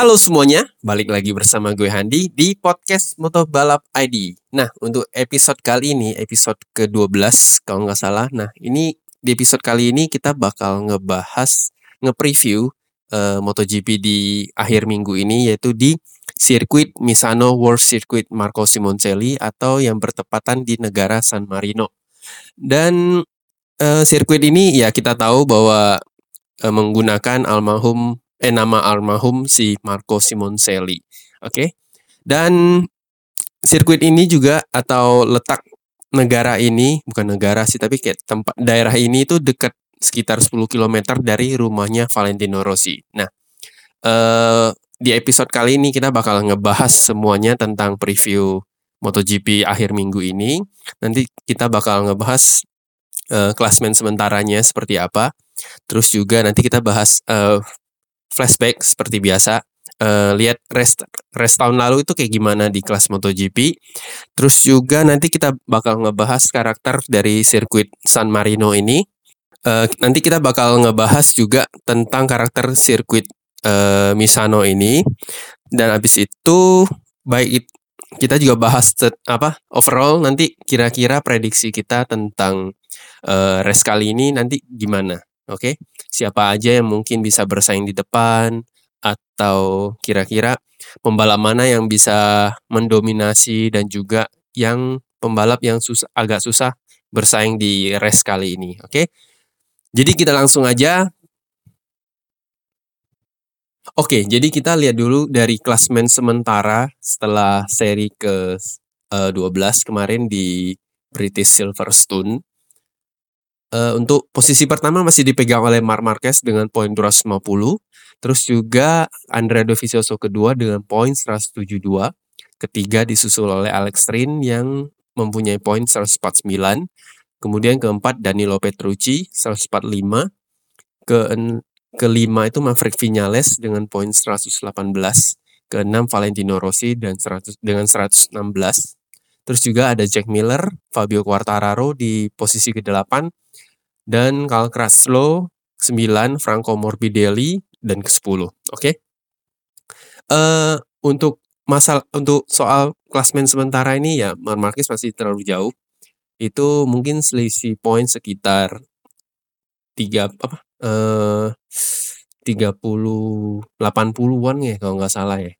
Halo semuanya, balik lagi bersama gue Handi di podcast Moto Balap ID. Nah, untuk episode kali ini, episode ke-12 kalau nggak salah. Nah, ini di episode kali ini kita bakal ngebahas, nge-preview uh, MotoGP di akhir minggu ini, yaitu di sirkuit Misano World Circuit Marco Simoncelli atau yang bertepatan di negara San Marino. Dan uh, sirkuit ini ya kita tahu bahwa uh, menggunakan almarhum eh nama almarhum si Marco Simoncelli. Oke. Okay? Dan sirkuit ini juga atau letak negara ini bukan negara sih tapi kayak tempat daerah ini itu dekat sekitar 10 km dari rumahnya Valentino Rossi. Nah, eh, di episode kali ini kita bakal ngebahas semuanya tentang preview MotoGP akhir minggu ini. Nanti kita bakal ngebahas uh, klasmen sementaranya seperti apa. Terus juga nanti kita bahas uh, flashback seperti biasa. Uh, lihat rest rest tahun lalu itu kayak gimana di kelas MotoGP. Terus juga nanti kita bakal ngebahas karakter dari sirkuit San Marino ini. Uh, nanti kita bakal ngebahas juga tentang karakter sirkuit uh, Misano ini. Dan habis itu baik kita juga bahas apa overall nanti kira-kira prediksi kita tentang uh, race kali ini nanti gimana. Oke, okay? siapa aja yang mungkin bisa bersaing di depan atau kira-kira pembalap mana yang bisa mendominasi dan juga yang pembalap yang susah, agak susah bersaing di race kali ini. Oke, okay? jadi kita langsung aja. Oke, okay, jadi kita lihat dulu dari klasmen sementara setelah seri ke uh, eh, 12 kemarin di British Silverstone. Uh, untuk posisi pertama masih dipegang oleh Mark Marquez dengan poin 250. Terus juga Andrea Dovizioso kedua dengan poin 172. Ketiga disusul oleh Alex Rin yang mempunyai poin 149. Kemudian keempat Danilo Petrucci 145. Ke kelima itu Maverick Vinales dengan poin 118. Keenam Valentino Rossi dan 100 dengan 116. Terus juga ada Jack Miller, Fabio Quartararo di posisi ke-8 dan Carl Kraslow 9, Franco Morbidelli dan ke-10. Oke. Okay? Uh, eh, untuk masal untuk soal klasmen sementara ini ya Marquez masih terlalu jauh. Itu mungkin selisih poin sekitar 3 apa eh 30 80-an ya kalau nggak salah ya.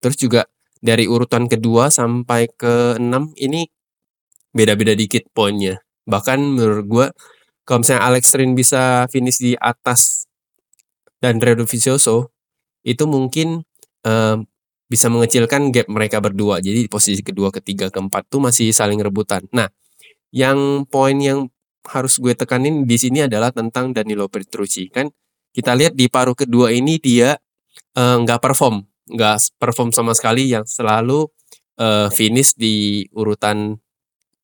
Terus juga dari urutan kedua sampai ke 6 ini beda-beda dikit poinnya. Bahkan menurut gue kalau misalnya Alex Rin bisa finish di atas dan Redo Vicioso itu mungkin um, bisa mengecilkan gap mereka berdua. Jadi di posisi kedua, ketiga, keempat tuh masih saling rebutan. Nah, yang poin yang harus gue tekanin di sini adalah tentang Danilo Petrucci. Kan kita lihat di paruh kedua ini dia nggak uh, perform, nggak perform sama sekali yang selalu uh, finish di urutan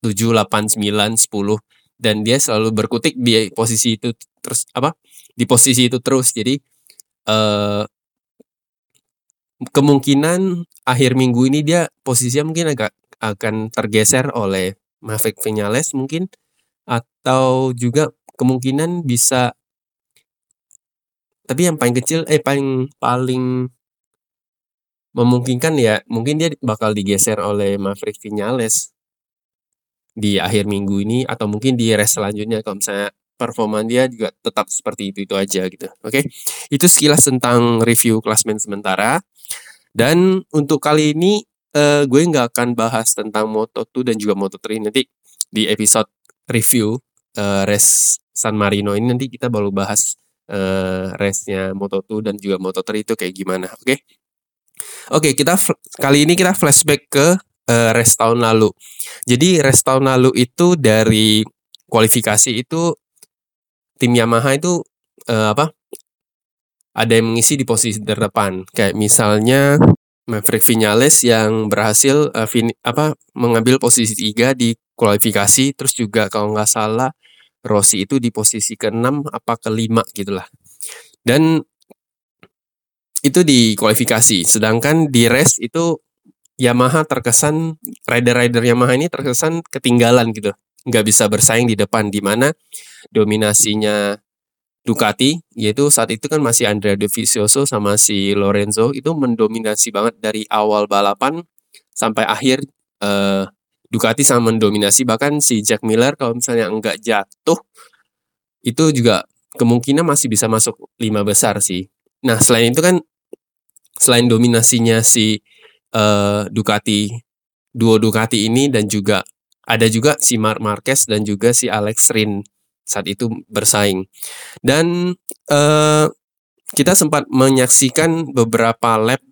7, 8, 9, 10 dan dia selalu berkutik di posisi itu terus apa di posisi itu terus. Jadi uh, kemungkinan akhir minggu ini dia posisinya mungkin agak akan tergeser oleh Maverick Vinales mungkin atau juga kemungkinan bisa tapi yang paling kecil eh paling paling memungkinkan ya mungkin dia bakal digeser oleh Maverick Vinales di akhir minggu ini atau mungkin di race selanjutnya kalau misalnya performa dia juga tetap seperti itu itu aja gitu. Oke, okay? itu sekilas tentang review klasmen sementara. Dan untuk kali ini uh, gue nggak akan bahas tentang Moto2 dan juga Moto3 nanti di episode review uh, race San Marino ini nanti kita baru bahas uh, race-nya Moto2 dan juga Moto3 itu kayak gimana. Oke. Okay? Oke, kita kali ini kita flashback ke uh, race tahun lalu. Jadi race tahun lalu itu dari kualifikasi itu tim Yamaha itu uh, apa? Ada yang mengisi di posisi terdepan. Kayak misalnya Maverick Vinales yang berhasil uh, fin apa mengambil posisi tiga di kualifikasi terus juga kalau nggak salah Rossi itu di posisi ke-6 apa ke-5 gitulah. Dan itu di kualifikasi. Sedangkan di race itu Yamaha terkesan rider-rider Yamaha ini terkesan ketinggalan gitu nggak bisa bersaing di depan di mana dominasinya Ducati, yaitu saat itu kan masih Andrea Dovizioso sama si Lorenzo itu mendominasi banget dari awal balapan sampai akhir uh, Ducati sangat mendominasi bahkan si Jack Miller kalau misalnya enggak jatuh itu juga kemungkinan masih bisa masuk lima besar sih. Nah selain itu kan selain dominasinya si uh, Ducati duo Ducati ini dan juga ada juga si Mark Marquez dan juga si Alex Rin saat itu bersaing. Dan uh, kita sempat menyaksikan beberapa lap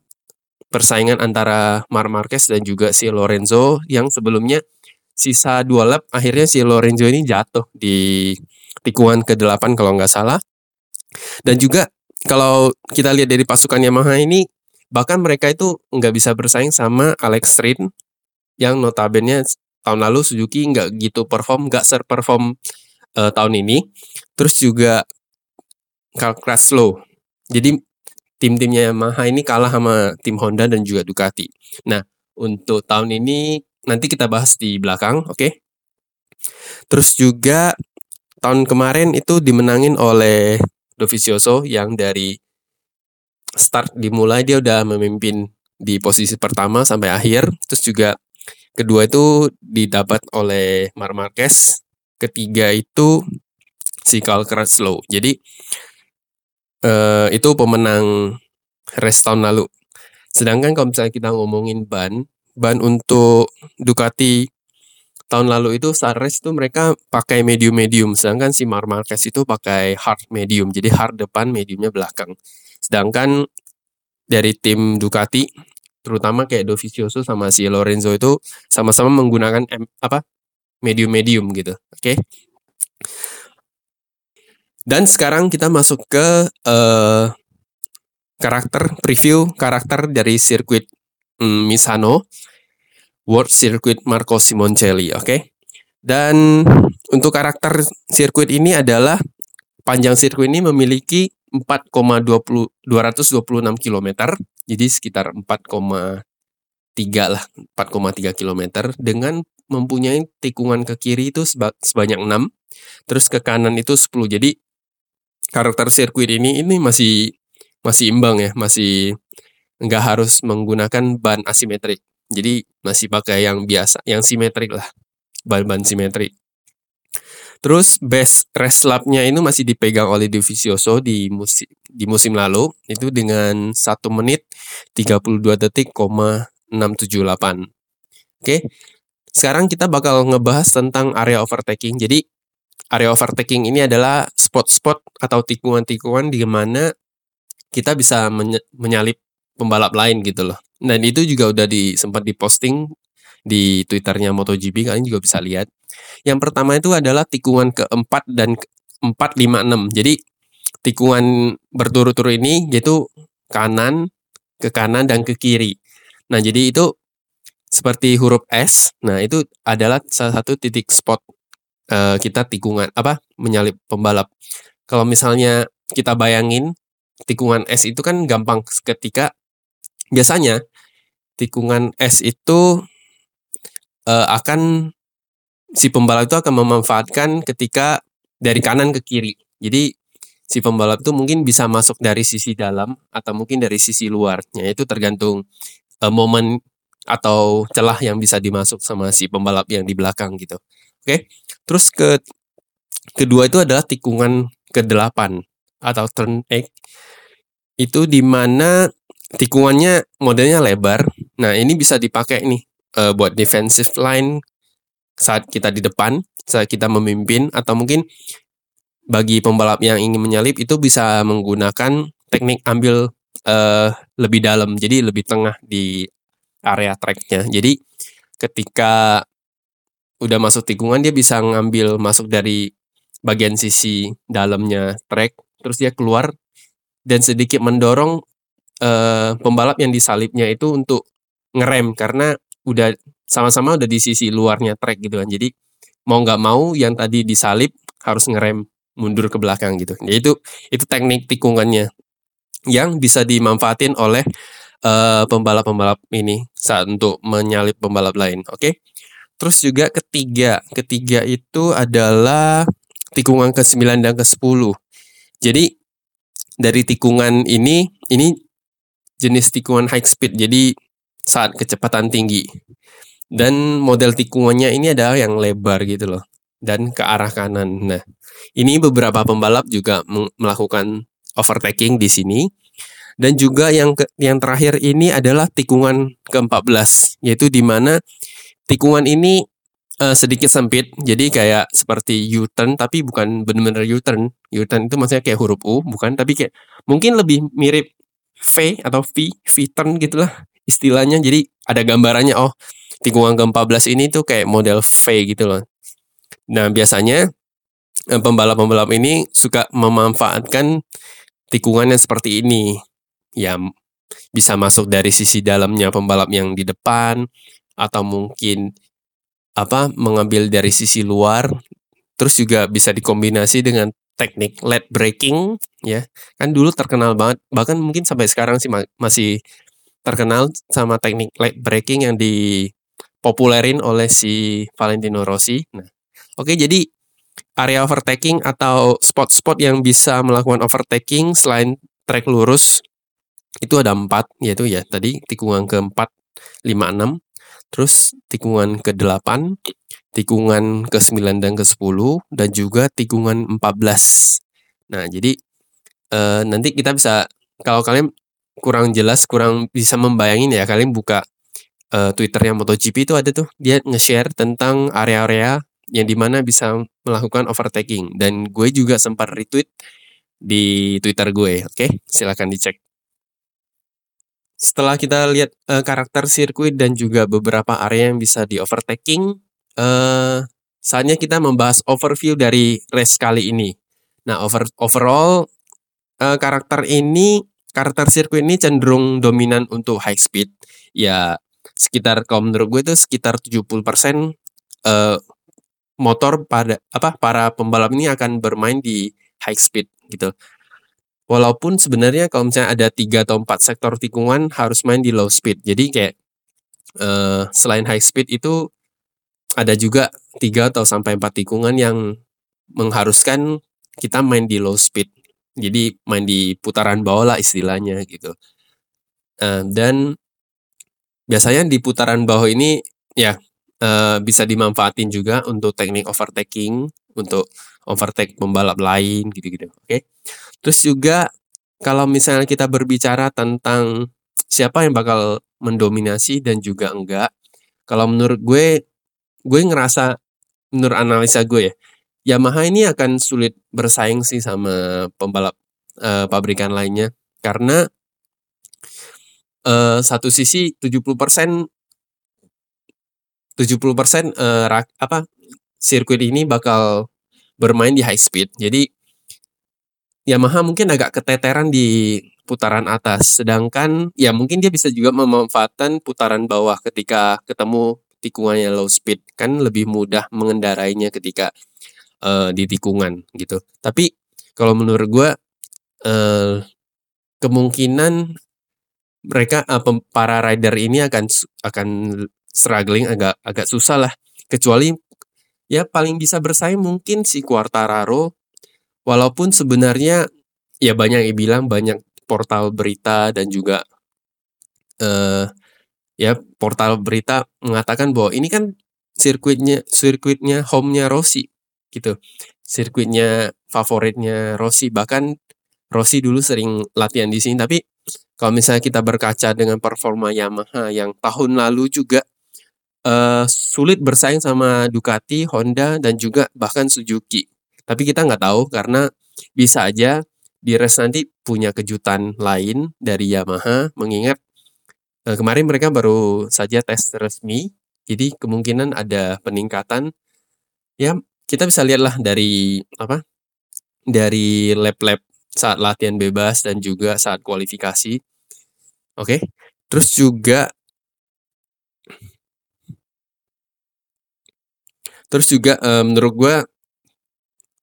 persaingan antara Mar Marquez dan juga si Lorenzo yang sebelumnya sisa dua lap akhirnya si Lorenzo ini jatuh di tikungan ke-8 kalau nggak salah. Dan juga kalau kita lihat dari pasukan Yamaha ini bahkan mereka itu nggak bisa bersaing sama Alex Rin yang notabene tahun lalu Suzuki nggak gitu perform, nggak serperform uh, tahun ini. Terus juga Carl Kraslow. Jadi tim-timnya Yamaha ini kalah sama tim Honda dan juga Ducati. Nah, untuk tahun ini nanti kita bahas di belakang, oke? Okay? Terus juga tahun kemarin itu dimenangin oleh Dovizioso yang dari start dimulai dia udah memimpin di posisi pertama sampai akhir. Terus juga kedua itu didapat oleh Mar Marquez ketiga itu si Carl Crutchlow. Jadi uh, itu pemenang race tahun lalu. Sedangkan kalau misalnya kita ngomongin ban, ban untuk Ducati tahun lalu itu race itu mereka pakai medium medium, sedangkan si Mark Marquez itu pakai hard medium, jadi hard depan, mediumnya belakang. Sedangkan dari tim Ducati, terutama kayak Dovizioso sama si Lorenzo itu sama-sama menggunakan M, apa medium-medium gitu. Oke. Okay? Dan sekarang kita masuk ke uh, karakter preview karakter dari sirkuit um, Misano World Circuit Marco Simoncelli, oke? Okay? Dan untuk karakter sirkuit ini adalah panjang sirkuit ini memiliki 4,20 226 km, jadi sekitar 4,3 lah, 4,3 km dengan mempunyai tikungan ke kiri itu sebanyak 6, terus ke kanan itu 10. Jadi karakter sirkuit ini ini masih masih imbang ya, masih nggak harus menggunakan ban asimetrik. Jadi masih pakai yang biasa, yang simetrik lah, ban-ban simetrik. Terus best race lap-nya ini masih dipegang oleh Dovizioso di musim di musim lalu itu dengan 1 menit 32 detik, 678. Oke. Sekarang kita bakal ngebahas tentang area overtaking. Jadi area overtaking ini adalah spot-spot atau tikungan-tikungan di mana kita bisa menyalip pembalap lain gitu loh. Dan itu juga udah di sempat diposting di Twitternya MotoGP kalian juga bisa lihat. Yang pertama itu adalah tikungan keempat dan empat lima enam. Jadi tikungan berturut-turut ini yaitu kanan, ke kanan dan ke kiri. Nah, jadi itu seperti huruf S. Nah, itu adalah salah satu titik spot uh, kita tikungan apa menyalip pembalap. Kalau misalnya kita bayangin tikungan S itu kan gampang ketika biasanya tikungan S itu uh, akan si pembalap itu akan memanfaatkan ketika dari kanan ke kiri. Jadi si pembalap itu mungkin bisa masuk dari sisi dalam atau mungkin dari sisi luarnya. Itu tergantung uh, momen atau celah yang bisa dimasuk sama si pembalap yang di belakang gitu. Oke. Terus ke kedua itu adalah tikungan ke-8 atau turn 8. Itu di mana tikungannya modelnya lebar. Nah, ini bisa dipakai nih uh, buat defensive line saat kita di depan, saat kita memimpin atau mungkin bagi pembalap yang ingin menyalip itu bisa menggunakan teknik ambil uh, lebih dalam, jadi lebih tengah di area tracknya. Jadi ketika udah masuk tikungan dia bisa ngambil masuk dari bagian sisi dalamnya track, terus dia keluar dan sedikit mendorong uh, pembalap yang disalipnya itu untuk ngerem karena udah sama-sama udah di sisi luarnya track gitu kan. Jadi mau nggak mau yang tadi disalip harus ngerem mundur ke belakang gitu. Ya itu itu teknik tikungannya yang bisa dimanfaatin oleh uh, pembalap-pembalap ini saat untuk menyalip pembalap lain. Oke. Okay? Terus juga ketiga, ketiga itu adalah tikungan ke-9 dan ke-10. Jadi dari tikungan ini, ini jenis tikungan high speed. Jadi saat kecepatan tinggi. Dan model tikungannya ini adalah yang lebar gitu loh dan ke arah kanan. Nah, ini beberapa pembalap juga melakukan overtaking di sini. Dan juga yang ke, yang terakhir ini adalah tikungan ke-14 yaitu di mana tikungan ini uh, sedikit sempit. Jadi kayak seperti U-turn tapi bukan benar-benar U-turn. U-turn itu maksudnya kayak huruf U, bukan tapi kayak mungkin lebih mirip V atau V, V-turn gitulah istilahnya. Jadi ada gambarannya oh tikungan ke-14 ini tuh kayak model V gitu loh. Nah, biasanya eh, pembalap-pembalap ini suka memanfaatkan tikungan yang seperti ini ya bisa masuk dari sisi dalamnya pembalap yang di depan atau mungkin apa mengambil dari sisi luar terus juga bisa dikombinasi dengan teknik led braking ya kan dulu terkenal banget bahkan mungkin sampai sekarang sih masih terkenal sama teknik led braking yang dipopulerin oleh si Valentino Rossi nah oke jadi area overtaking atau spot-spot yang bisa melakukan overtaking selain trek lurus itu ada empat, yaitu ya tadi tikungan keempat, lima, enam, terus tikungan ke-8, tikungan ke-9 dan ke-10, dan juga tikungan 14. Nah, jadi uh, nanti kita bisa kalau kalian kurang jelas, kurang bisa membayangin ya, kalian buka uh, Twitternya MotoGP itu ada tuh, dia nge-share tentang area-area yang di mana bisa melakukan overtaking dan gue juga sempat retweet di Twitter gue. Oke, silakan dicek. Setelah kita lihat, uh, karakter sirkuit dan juga beberapa area yang bisa di overtaking, uh, saatnya kita membahas overview dari race kali ini. Nah, over overall, uh, karakter ini karakter sirkuit ini cenderung dominan untuk high speed. Ya, sekitar kalau menurut gue itu sekitar 70%, uh, motor pada apa, para pembalap ini akan bermain di high speed, gitu. Walaupun sebenarnya kalau misalnya ada tiga atau empat sektor tikungan harus main di low speed. Jadi kayak uh, selain high speed itu ada juga tiga atau sampai empat tikungan yang mengharuskan kita main di low speed. Jadi main di putaran bawah lah istilahnya gitu. Uh, dan biasanya di putaran bawah ini ya uh, bisa dimanfaatin juga untuk teknik overtaking, untuk overtake pembalap lain gitu-gitu. Oke. Okay? Terus juga kalau misalnya kita berbicara tentang siapa yang bakal mendominasi dan juga enggak, kalau menurut gue, gue ngerasa menurut analisa gue ya, Yamaha ini akan sulit bersaing sih sama pembalap uh, pabrikan lainnya. Karena uh, satu sisi 70% 70% uh, apa sirkuit ini bakal bermain di high speed. Jadi Yamaha mungkin agak keteteran di putaran atas, sedangkan ya mungkin dia bisa juga memanfaatkan putaran bawah ketika ketemu tikungannya low speed, kan lebih mudah mengendarainya ketika uh, di tikungan gitu. Tapi kalau menurut gue uh, kemungkinan mereka uh, para rider ini akan akan struggling agak agak susah lah, kecuali ya paling bisa bersaing mungkin si Quartararo. Walaupun sebenarnya ya banyak yang bilang banyak portal berita dan juga uh, ya portal berita mengatakan bahwa ini kan sirkuitnya sirkuitnya home-nya Rossi gitu. Sirkuitnya favoritnya Rossi bahkan Rossi dulu sering latihan di sini tapi kalau misalnya kita berkaca dengan performa Yamaha yang tahun lalu juga uh, sulit bersaing sama Ducati, Honda dan juga bahkan Suzuki. Tapi kita nggak tahu karena bisa aja di race nanti punya kejutan lain dari Yamaha mengingat eh, kemarin mereka baru saja tes resmi jadi kemungkinan ada peningkatan ya kita bisa lihatlah dari apa dari lab-lab saat latihan bebas dan juga saat kualifikasi oke terus juga terus juga um, menurut gue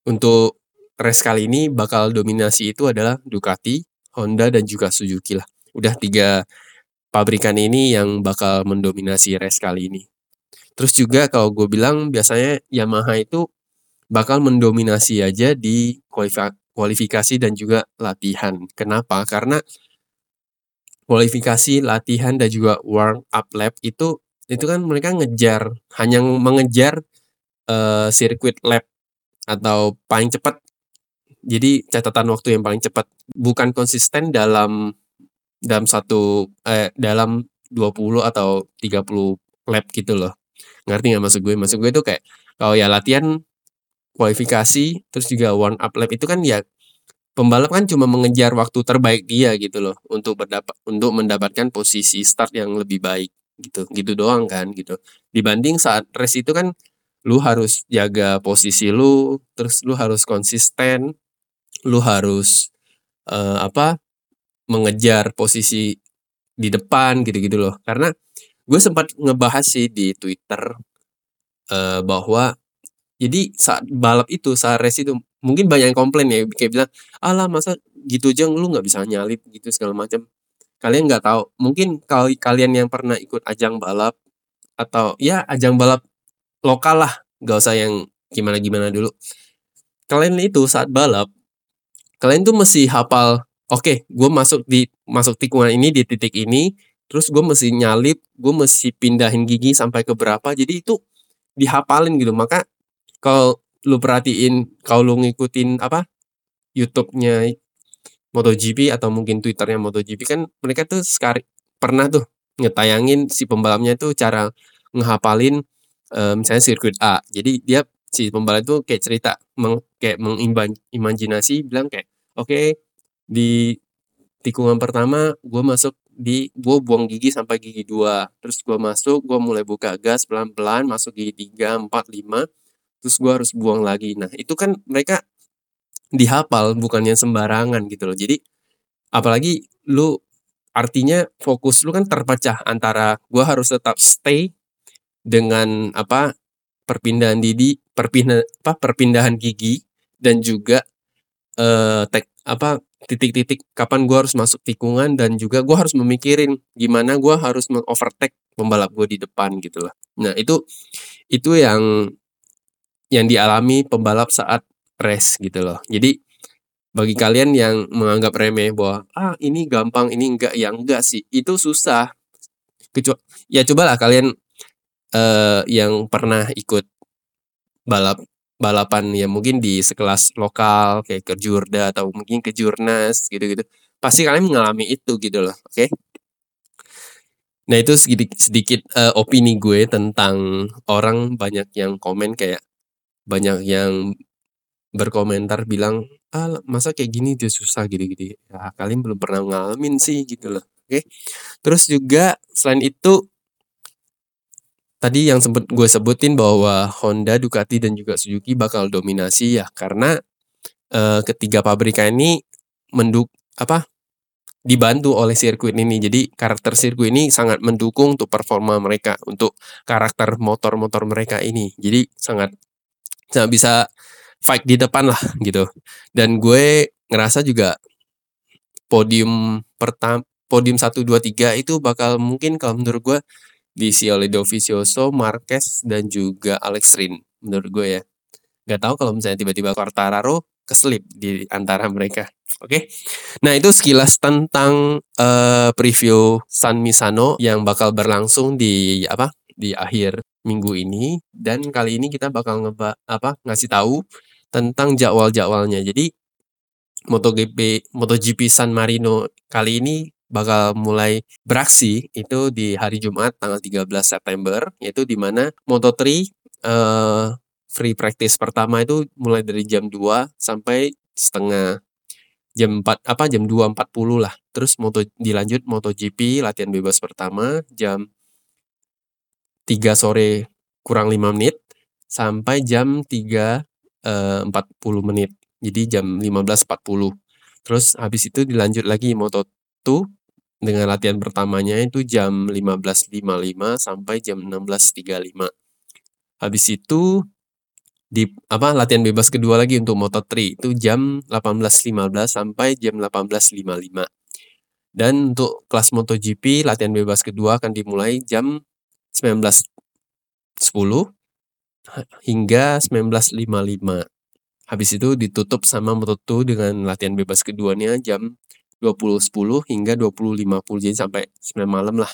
untuk race kali ini bakal dominasi itu adalah Ducati, Honda, dan juga Suzuki lah. Udah tiga pabrikan ini yang bakal mendominasi race kali ini. Terus juga kalau gue bilang biasanya Yamaha itu bakal mendominasi aja di kualifikasi dan juga latihan. Kenapa? Karena kualifikasi, latihan dan juga warm up lap itu itu kan mereka ngejar hanya mengejar uh, sirkuit lap atau paling cepat. Jadi catatan waktu yang paling cepat bukan konsisten dalam dalam satu eh, dalam 20 atau 30 lap gitu loh. Ngerti nggak maksud gue? Maksud gue itu kayak kalau ya latihan kualifikasi terus juga warm up lap itu kan ya pembalap kan cuma mengejar waktu terbaik dia gitu loh untuk berdapat untuk mendapatkan posisi start yang lebih baik gitu gitu doang kan gitu. Dibanding saat race itu kan lu harus jaga posisi lu terus lu harus konsisten lu harus uh, apa mengejar posisi di depan gitu-gitu loh. Karena gue sempat ngebahas sih di Twitter uh, bahwa jadi saat balap itu saat race itu mungkin banyak yang komplain ya kayak bilang alah masa gitu aja lu nggak bisa nyalip gitu segala macam. Kalian nggak tahu mungkin kalau kalian yang pernah ikut ajang balap atau ya ajang balap lokal lah nggak usah yang gimana gimana dulu. Kalian itu saat balap kalian tuh mesti hafal oke okay, gue masuk di masuk tikungan ini di titik ini terus gue mesti nyalip gue mesti pindahin gigi sampai ke berapa jadi itu dihafalin gitu. Maka kalau lu perhatiin kalau lu ngikutin apa YouTube-nya MotoGP atau mungkin Twitternya MotoGP kan mereka tuh sekali pernah tuh ngetayangin si pembalapnya tuh cara ngehafalin uh, misalnya sirkuit A. Jadi dia si pembalap itu kayak cerita meng, kayak mengimajinasi bilang kayak oke okay, di tikungan pertama gue masuk di gue buang gigi sampai gigi dua terus gue masuk gue mulai buka gas pelan pelan masuk gigi tiga empat lima terus gue harus buang lagi nah itu kan mereka dihafal bukannya sembarangan gitu loh. Jadi apalagi lu artinya fokus lu kan terpecah antara gua harus tetap stay dengan apa perpindahan didi perpindahan apa perpindahan gigi dan juga eh tek apa titik-titik kapan gua harus masuk tikungan dan juga gua harus memikirin gimana gua harus mengovertake pembalap gua di depan gitu loh. Nah, itu itu yang yang dialami pembalap saat race gitu loh. Jadi bagi kalian yang menganggap remeh bahwa ah ini gampang ini enggak ya enggak sih itu susah kecuali ya cobalah kalian uh, yang pernah ikut balap balapan ya mungkin di sekelas lokal kayak ke Jurda atau mungkin ke Jurnas gitu-gitu pasti kalian mengalami itu gitu loh oke okay? nah itu sedikit sedikit uh, opini gue tentang orang banyak yang komen kayak banyak yang berkomentar bilang, "Ah, masa kayak gini dia susah gitu-gitu." Ya kalian belum pernah ngalamin sih gitu loh, oke. Terus juga selain itu tadi yang sempet gue sebutin bahwa Honda, Ducati, dan juga Suzuki bakal dominasi ya karena, uh, ketiga pabrikan ini menduk apa, dibantu oleh sirkuit ini. Jadi karakter sirkuit ini sangat mendukung untuk performa mereka, untuk karakter motor-motor mereka ini. Jadi sangat sangat bisa fight di depan lah gitu. Dan gue ngerasa juga podium pertama podium 1 2 3 itu bakal mungkin kalau menurut gue diisi oleh Dovizioso, Marquez dan juga Alex Rin menurut gue ya. Gak tahu kalau misalnya tiba-tiba Quartararo keselip di antara mereka. Oke. Okay? Nah, itu sekilas tentang uh, preview San Misano yang bakal berlangsung di apa? di akhir minggu ini dan kali ini kita bakal ngeba apa ngasih tahu tentang jadwal-jadwalnya. Jadi MotoGP MotoGP San Marino kali ini bakal mulai beraksi itu di hari Jumat tanggal 13 September yaitu di mana Moto3 uh, free practice pertama itu mulai dari jam 2 sampai setengah jam 4 apa jam 2.40 lah. Terus moto dilanjut MotoGP latihan bebas pertama jam 3 sore kurang 5 menit sampai jam 3 uh, 40 menit. Jadi jam 15.40. Terus habis itu dilanjut lagi Moto2 dengan latihan pertamanya itu jam 15.55 sampai jam 16.35. Habis itu di apa latihan bebas kedua lagi untuk Moto3 itu jam 18.15 sampai jam 18.55. Dan untuk kelas MotoGP latihan bebas kedua akan dimulai jam 19.10 hingga 1955. Habis itu ditutup sama Moto2 dengan latihan bebas keduanya jam 20.10 hingga 20.50 jadi sampai 9 malam lah.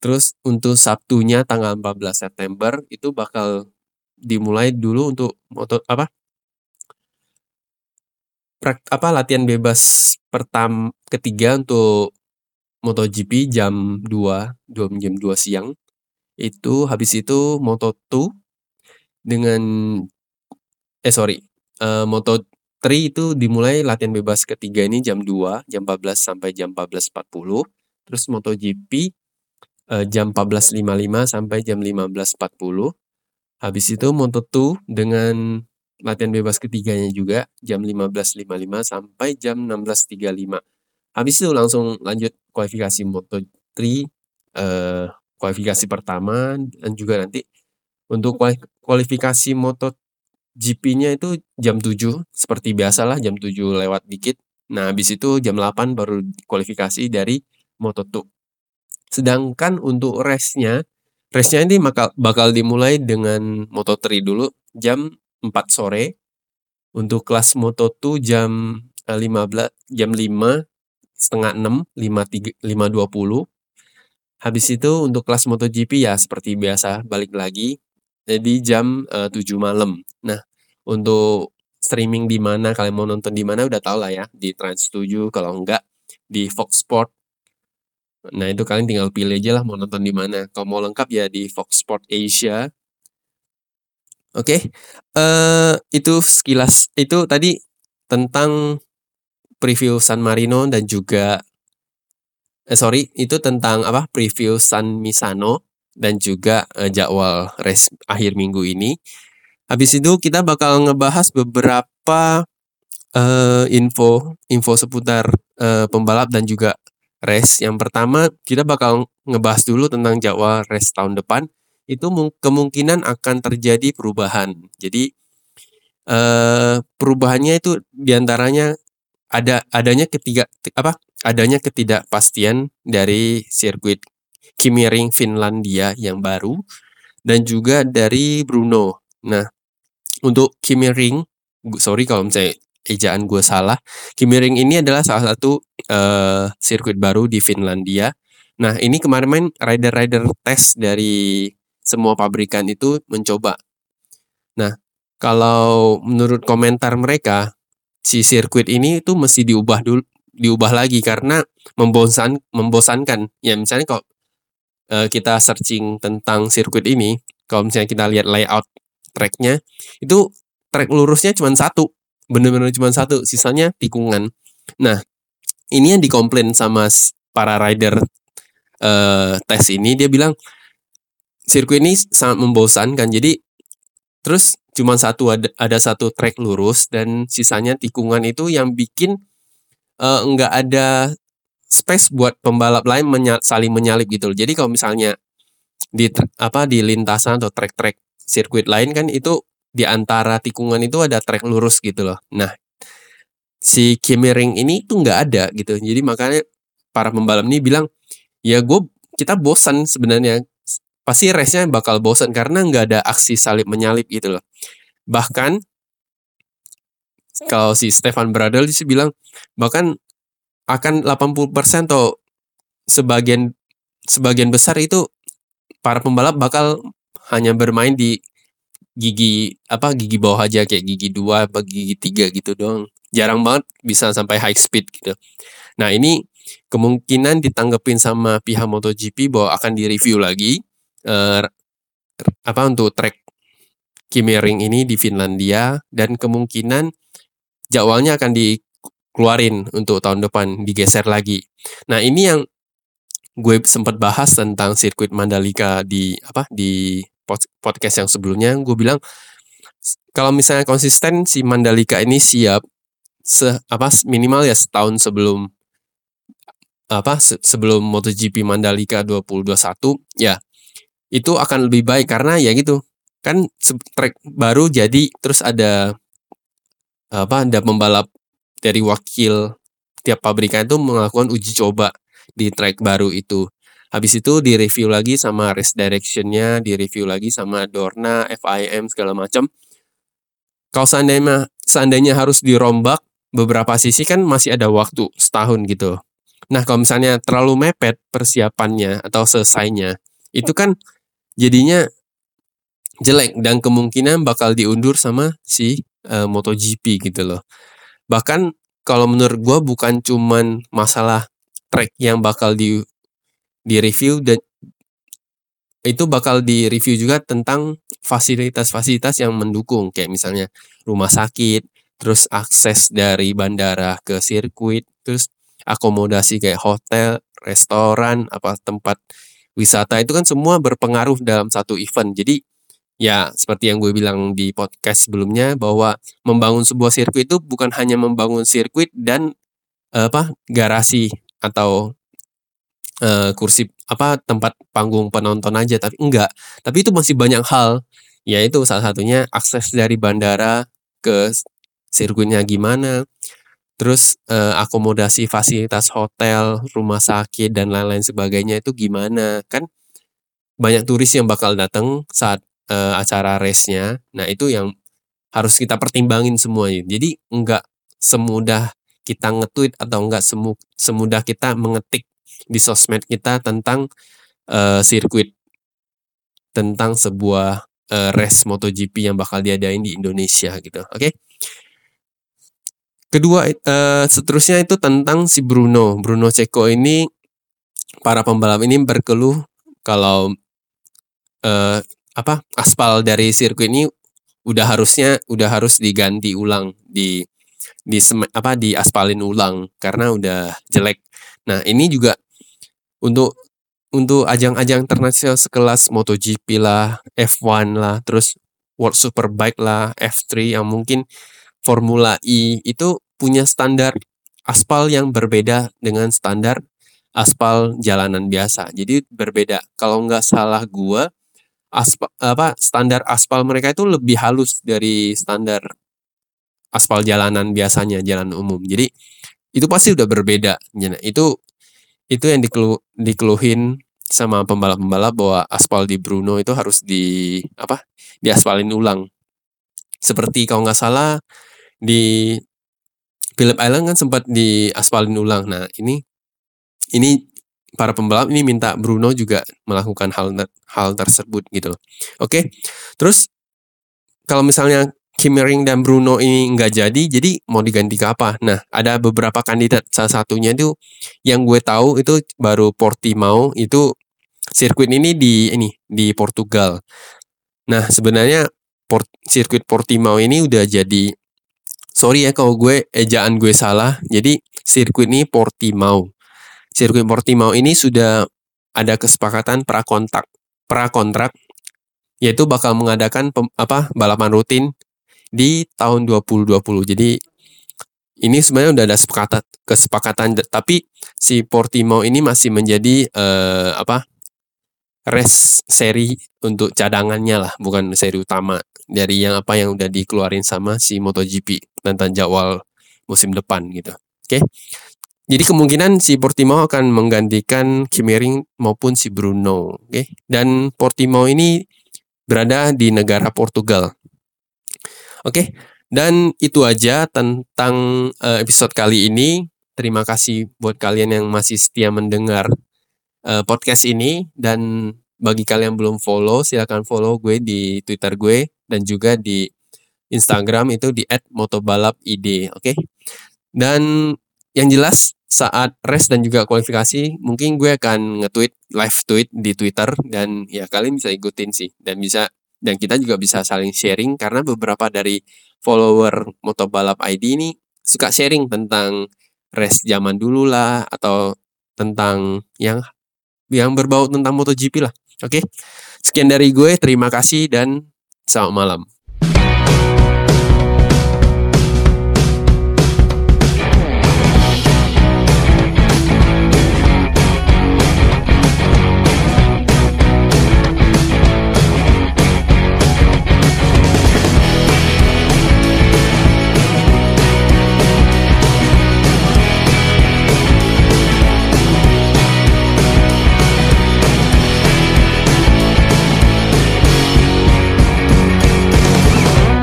Terus untuk Sabtunya tanggal 14 September itu bakal dimulai dulu untuk moto apa? Prak, apa latihan bebas pertama ketiga untuk MotoGP jam 2, jam 2 siang. Itu habis itu Moto2 dengan eh sorry uh, Moto3 itu dimulai latihan bebas ketiga ini jam 2, jam 14 sampai jam 14.40. Terus MotoGP uh, jam 14.55 sampai jam 15.40. Habis itu Moto2 dengan latihan bebas ketiganya juga jam 15.55 sampai jam 16.35. Habis itu langsung lanjut kualifikasi Moto3 uh, kualifikasi pertama dan juga nanti untuk kualifikasi Moto GP-nya itu jam 7 seperti biasalah jam 7 lewat dikit. Nah, habis itu jam 8 baru kualifikasi dari Moto2. Sedangkan untuk race-nya, race-nya ini bakal, bakal dimulai dengan Moto3 dulu jam 4 sore. Untuk kelas Moto2 jam 15 jam 5 setengah 6 5 5.20 habis itu untuk kelas MotoGP ya seperti biasa balik lagi jadi jam uh, 7 malam. Nah, untuk streaming di mana kalian mau nonton di mana udah tau lah ya di Trans 7 kalau enggak di Fox Sport. Nah, itu kalian tinggal pilih aja lah mau nonton di mana. Kalau mau lengkap ya di Fox Sport Asia. Oke. Okay. Eh, itu sekilas itu tadi tentang preview San Marino dan juga eh sorry itu tentang apa preview San Misano dan juga uh, jadwal race akhir minggu ini. Habis itu kita bakal ngebahas beberapa uh, info info seputar uh, pembalap dan juga race. Yang pertama kita bakal ngebahas dulu tentang jadwal race tahun depan. Itu kemungkinan akan terjadi perubahan. Jadi uh, perubahannya itu di antaranya ada adanya ketiga apa adanya ketidakpastian dari sirkuit Kimi Ring Finlandia yang baru dan juga dari Bruno. Nah, untuk Kimi Ring, sorry kalau misalnya ejaan gue salah, Kimi Ring ini adalah salah satu uh, sirkuit baru di Finlandia. Nah, ini kemarin rider-rider tes dari semua pabrikan itu mencoba. Nah, kalau menurut komentar mereka, si sirkuit ini itu mesti diubah dulu diubah lagi karena membosan membosankan. Ya misalnya kalau uh, kita searching tentang sirkuit ini, kalau misalnya kita lihat layout tracknya, itu track lurusnya cuma satu, bener-bener cuma satu, sisanya tikungan. Nah, ini yang dikomplain sama para rider uh, tes ini, dia bilang sirkuit ini sangat membosankan. Jadi terus cuma satu ada ada satu track lurus dan sisanya tikungan itu yang bikin uh, nggak ada space buat pembalap lain menya saling menyalip gitu loh. Jadi kalau misalnya di apa di lintasan atau trek-trek sirkuit lain kan itu di antara tikungan itu ada trek lurus gitu loh. Nah, si Kimi Ring ini tuh nggak ada gitu. Jadi makanya para pembalap ini bilang, ya gue kita bosan sebenarnya. Pasti race-nya bakal bosan karena nggak ada aksi salip menyalip gitu loh. Bahkan kalau si Stefan Bradl sih bilang bahkan akan 80% atau sebagian sebagian besar itu para pembalap bakal hanya bermain di gigi apa gigi bawah aja kayak gigi dua atau gigi tiga gitu dong jarang banget bisa sampai high speed gitu. Nah ini kemungkinan ditanggepin sama pihak MotoGP bahwa akan direview lagi eh, apa untuk track Kimi Ring ini di Finlandia. Dan kemungkinan jadwalnya akan di keluarin untuk tahun depan digeser lagi. Nah ini yang gue sempat bahas tentang sirkuit Mandalika di apa di podcast yang sebelumnya gue bilang kalau misalnya konsisten si Mandalika ini siap se apa minimal ya setahun sebelum apa se sebelum MotoGP Mandalika 2021 ya itu akan lebih baik karena ya gitu kan track baru jadi terus ada apa ada pembalap dari wakil tiap pabrikan itu melakukan uji coba di track baru itu. Habis itu direview lagi sama race directionnya, direview lagi sama Dorna, FIM segala macam. kalau seandainya seandainya harus dirombak beberapa sisi kan masih ada waktu setahun gitu. Nah, kalau misalnya terlalu mepet persiapannya atau selesainya, itu kan jadinya jelek dan kemungkinan bakal diundur sama si uh, MotoGP gitu loh. Bahkan kalau menurut gue bukan cuman masalah track yang bakal di di review dan itu bakal di review juga tentang fasilitas-fasilitas yang mendukung kayak misalnya rumah sakit, terus akses dari bandara ke sirkuit, terus akomodasi kayak hotel, restoran, apa tempat wisata itu kan semua berpengaruh dalam satu event. Jadi ya seperti yang gue bilang di podcast sebelumnya bahwa membangun sebuah sirkuit itu bukan hanya membangun sirkuit dan apa garasi atau uh, kursi apa tempat panggung penonton aja tapi enggak. Tapi itu masih banyak hal yaitu salah satunya akses dari bandara ke sirkuitnya gimana terus uh, akomodasi fasilitas hotel rumah sakit dan lain-lain sebagainya itu gimana. Kan banyak turis yang bakal datang saat uh, acara race-nya nah itu yang harus kita pertimbangin semuanya jadi enggak semudah kita nge-tweet atau enggak semu semudah kita mengetik di sosmed kita tentang uh, sirkuit tentang sebuah uh, race MotoGP yang bakal diadain di Indonesia gitu. Oke. Okay? Kedua uh, seterusnya itu tentang si Bruno. Bruno Ceko ini para pembalap ini berkeluh kalau uh, apa aspal dari sirkuit ini udah harusnya udah harus diganti ulang di di apa di aspalin ulang karena udah jelek. Nah, ini juga untuk untuk ajang-ajang internasional sekelas MotoGP lah, F1 lah, terus World Superbike lah, F3 yang mungkin Formula E itu punya standar aspal yang berbeda dengan standar aspal jalanan biasa. Jadi berbeda. Kalau nggak salah gua, aspal, apa standar aspal mereka itu lebih halus dari standar aspal jalanan biasanya, jalan umum. Jadi itu pasti udah berbeda. Itu itu yang dikelu, dikeluhin sama pembalap-pembalap bahwa aspal di Bruno itu harus di apa diaspalin ulang seperti kalau nggak salah di Philip Island kan sempat diaspalin ulang nah ini ini para pembalap ini minta Bruno juga melakukan hal hal tersebut gitu oke terus kalau misalnya Kimmering dan Bruno ini nggak jadi, jadi mau diganti ke apa? Nah, ada beberapa kandidat. Salah satunya itu yang gue tahu itu baru Portimao itu sirkuit ini di ini di Portugal. Nah, sebenarnya port, sirkuit Portimao ini udah jadi sorry ya kalau gue ejaan gue salah. Jadi sirkuit ini Portimao. Sirkuit Portimao ini sudah ada kesepakatan prakontrak prakontrak yaitu bakal mengadakan pem, apa balapan rutin di tahun 2020. Jadi ini sebenarnya udah ada sepakatan kesepakatan tapi si Portimao ini masih menjadi uh, apa race seri untuk cadangannya lah bukan seri utama dari yang apa yang udah dikeluarin sama si MotoGP tentang jadwal musim depan gitu. Oke. Okay? Jadi kemungkinan si Portimao akan menggantikan Kimi maupun si Bruno, oke. Okay? Dan Portimao ini berada di negara Portugal. Oke, dan itu aja tentang uh, episode kali ini. Terima kasih buat kalian yang masih setia mendengar uh, podcast ini dan bagi kalian yang belum follow silahkan follow gue di Twitter gue dan juga di Instagram itu di @motobalapid, oke? Okay? Dan yang jelas saat race dan juga kualifikasi mungkin gue akan nge-tweet live tweet di Twitter dan ya kalian bisa ikutin sih dan bisa dan kita juga bisa saling sharing karena beberapa dari follower Motobalap ID ini suka sharing tentang race zaman dulu lah atau tentang yang yang berbau tentang MotoGP lah. Oke. Sekian dari gue, terima kasih dan selamat malam.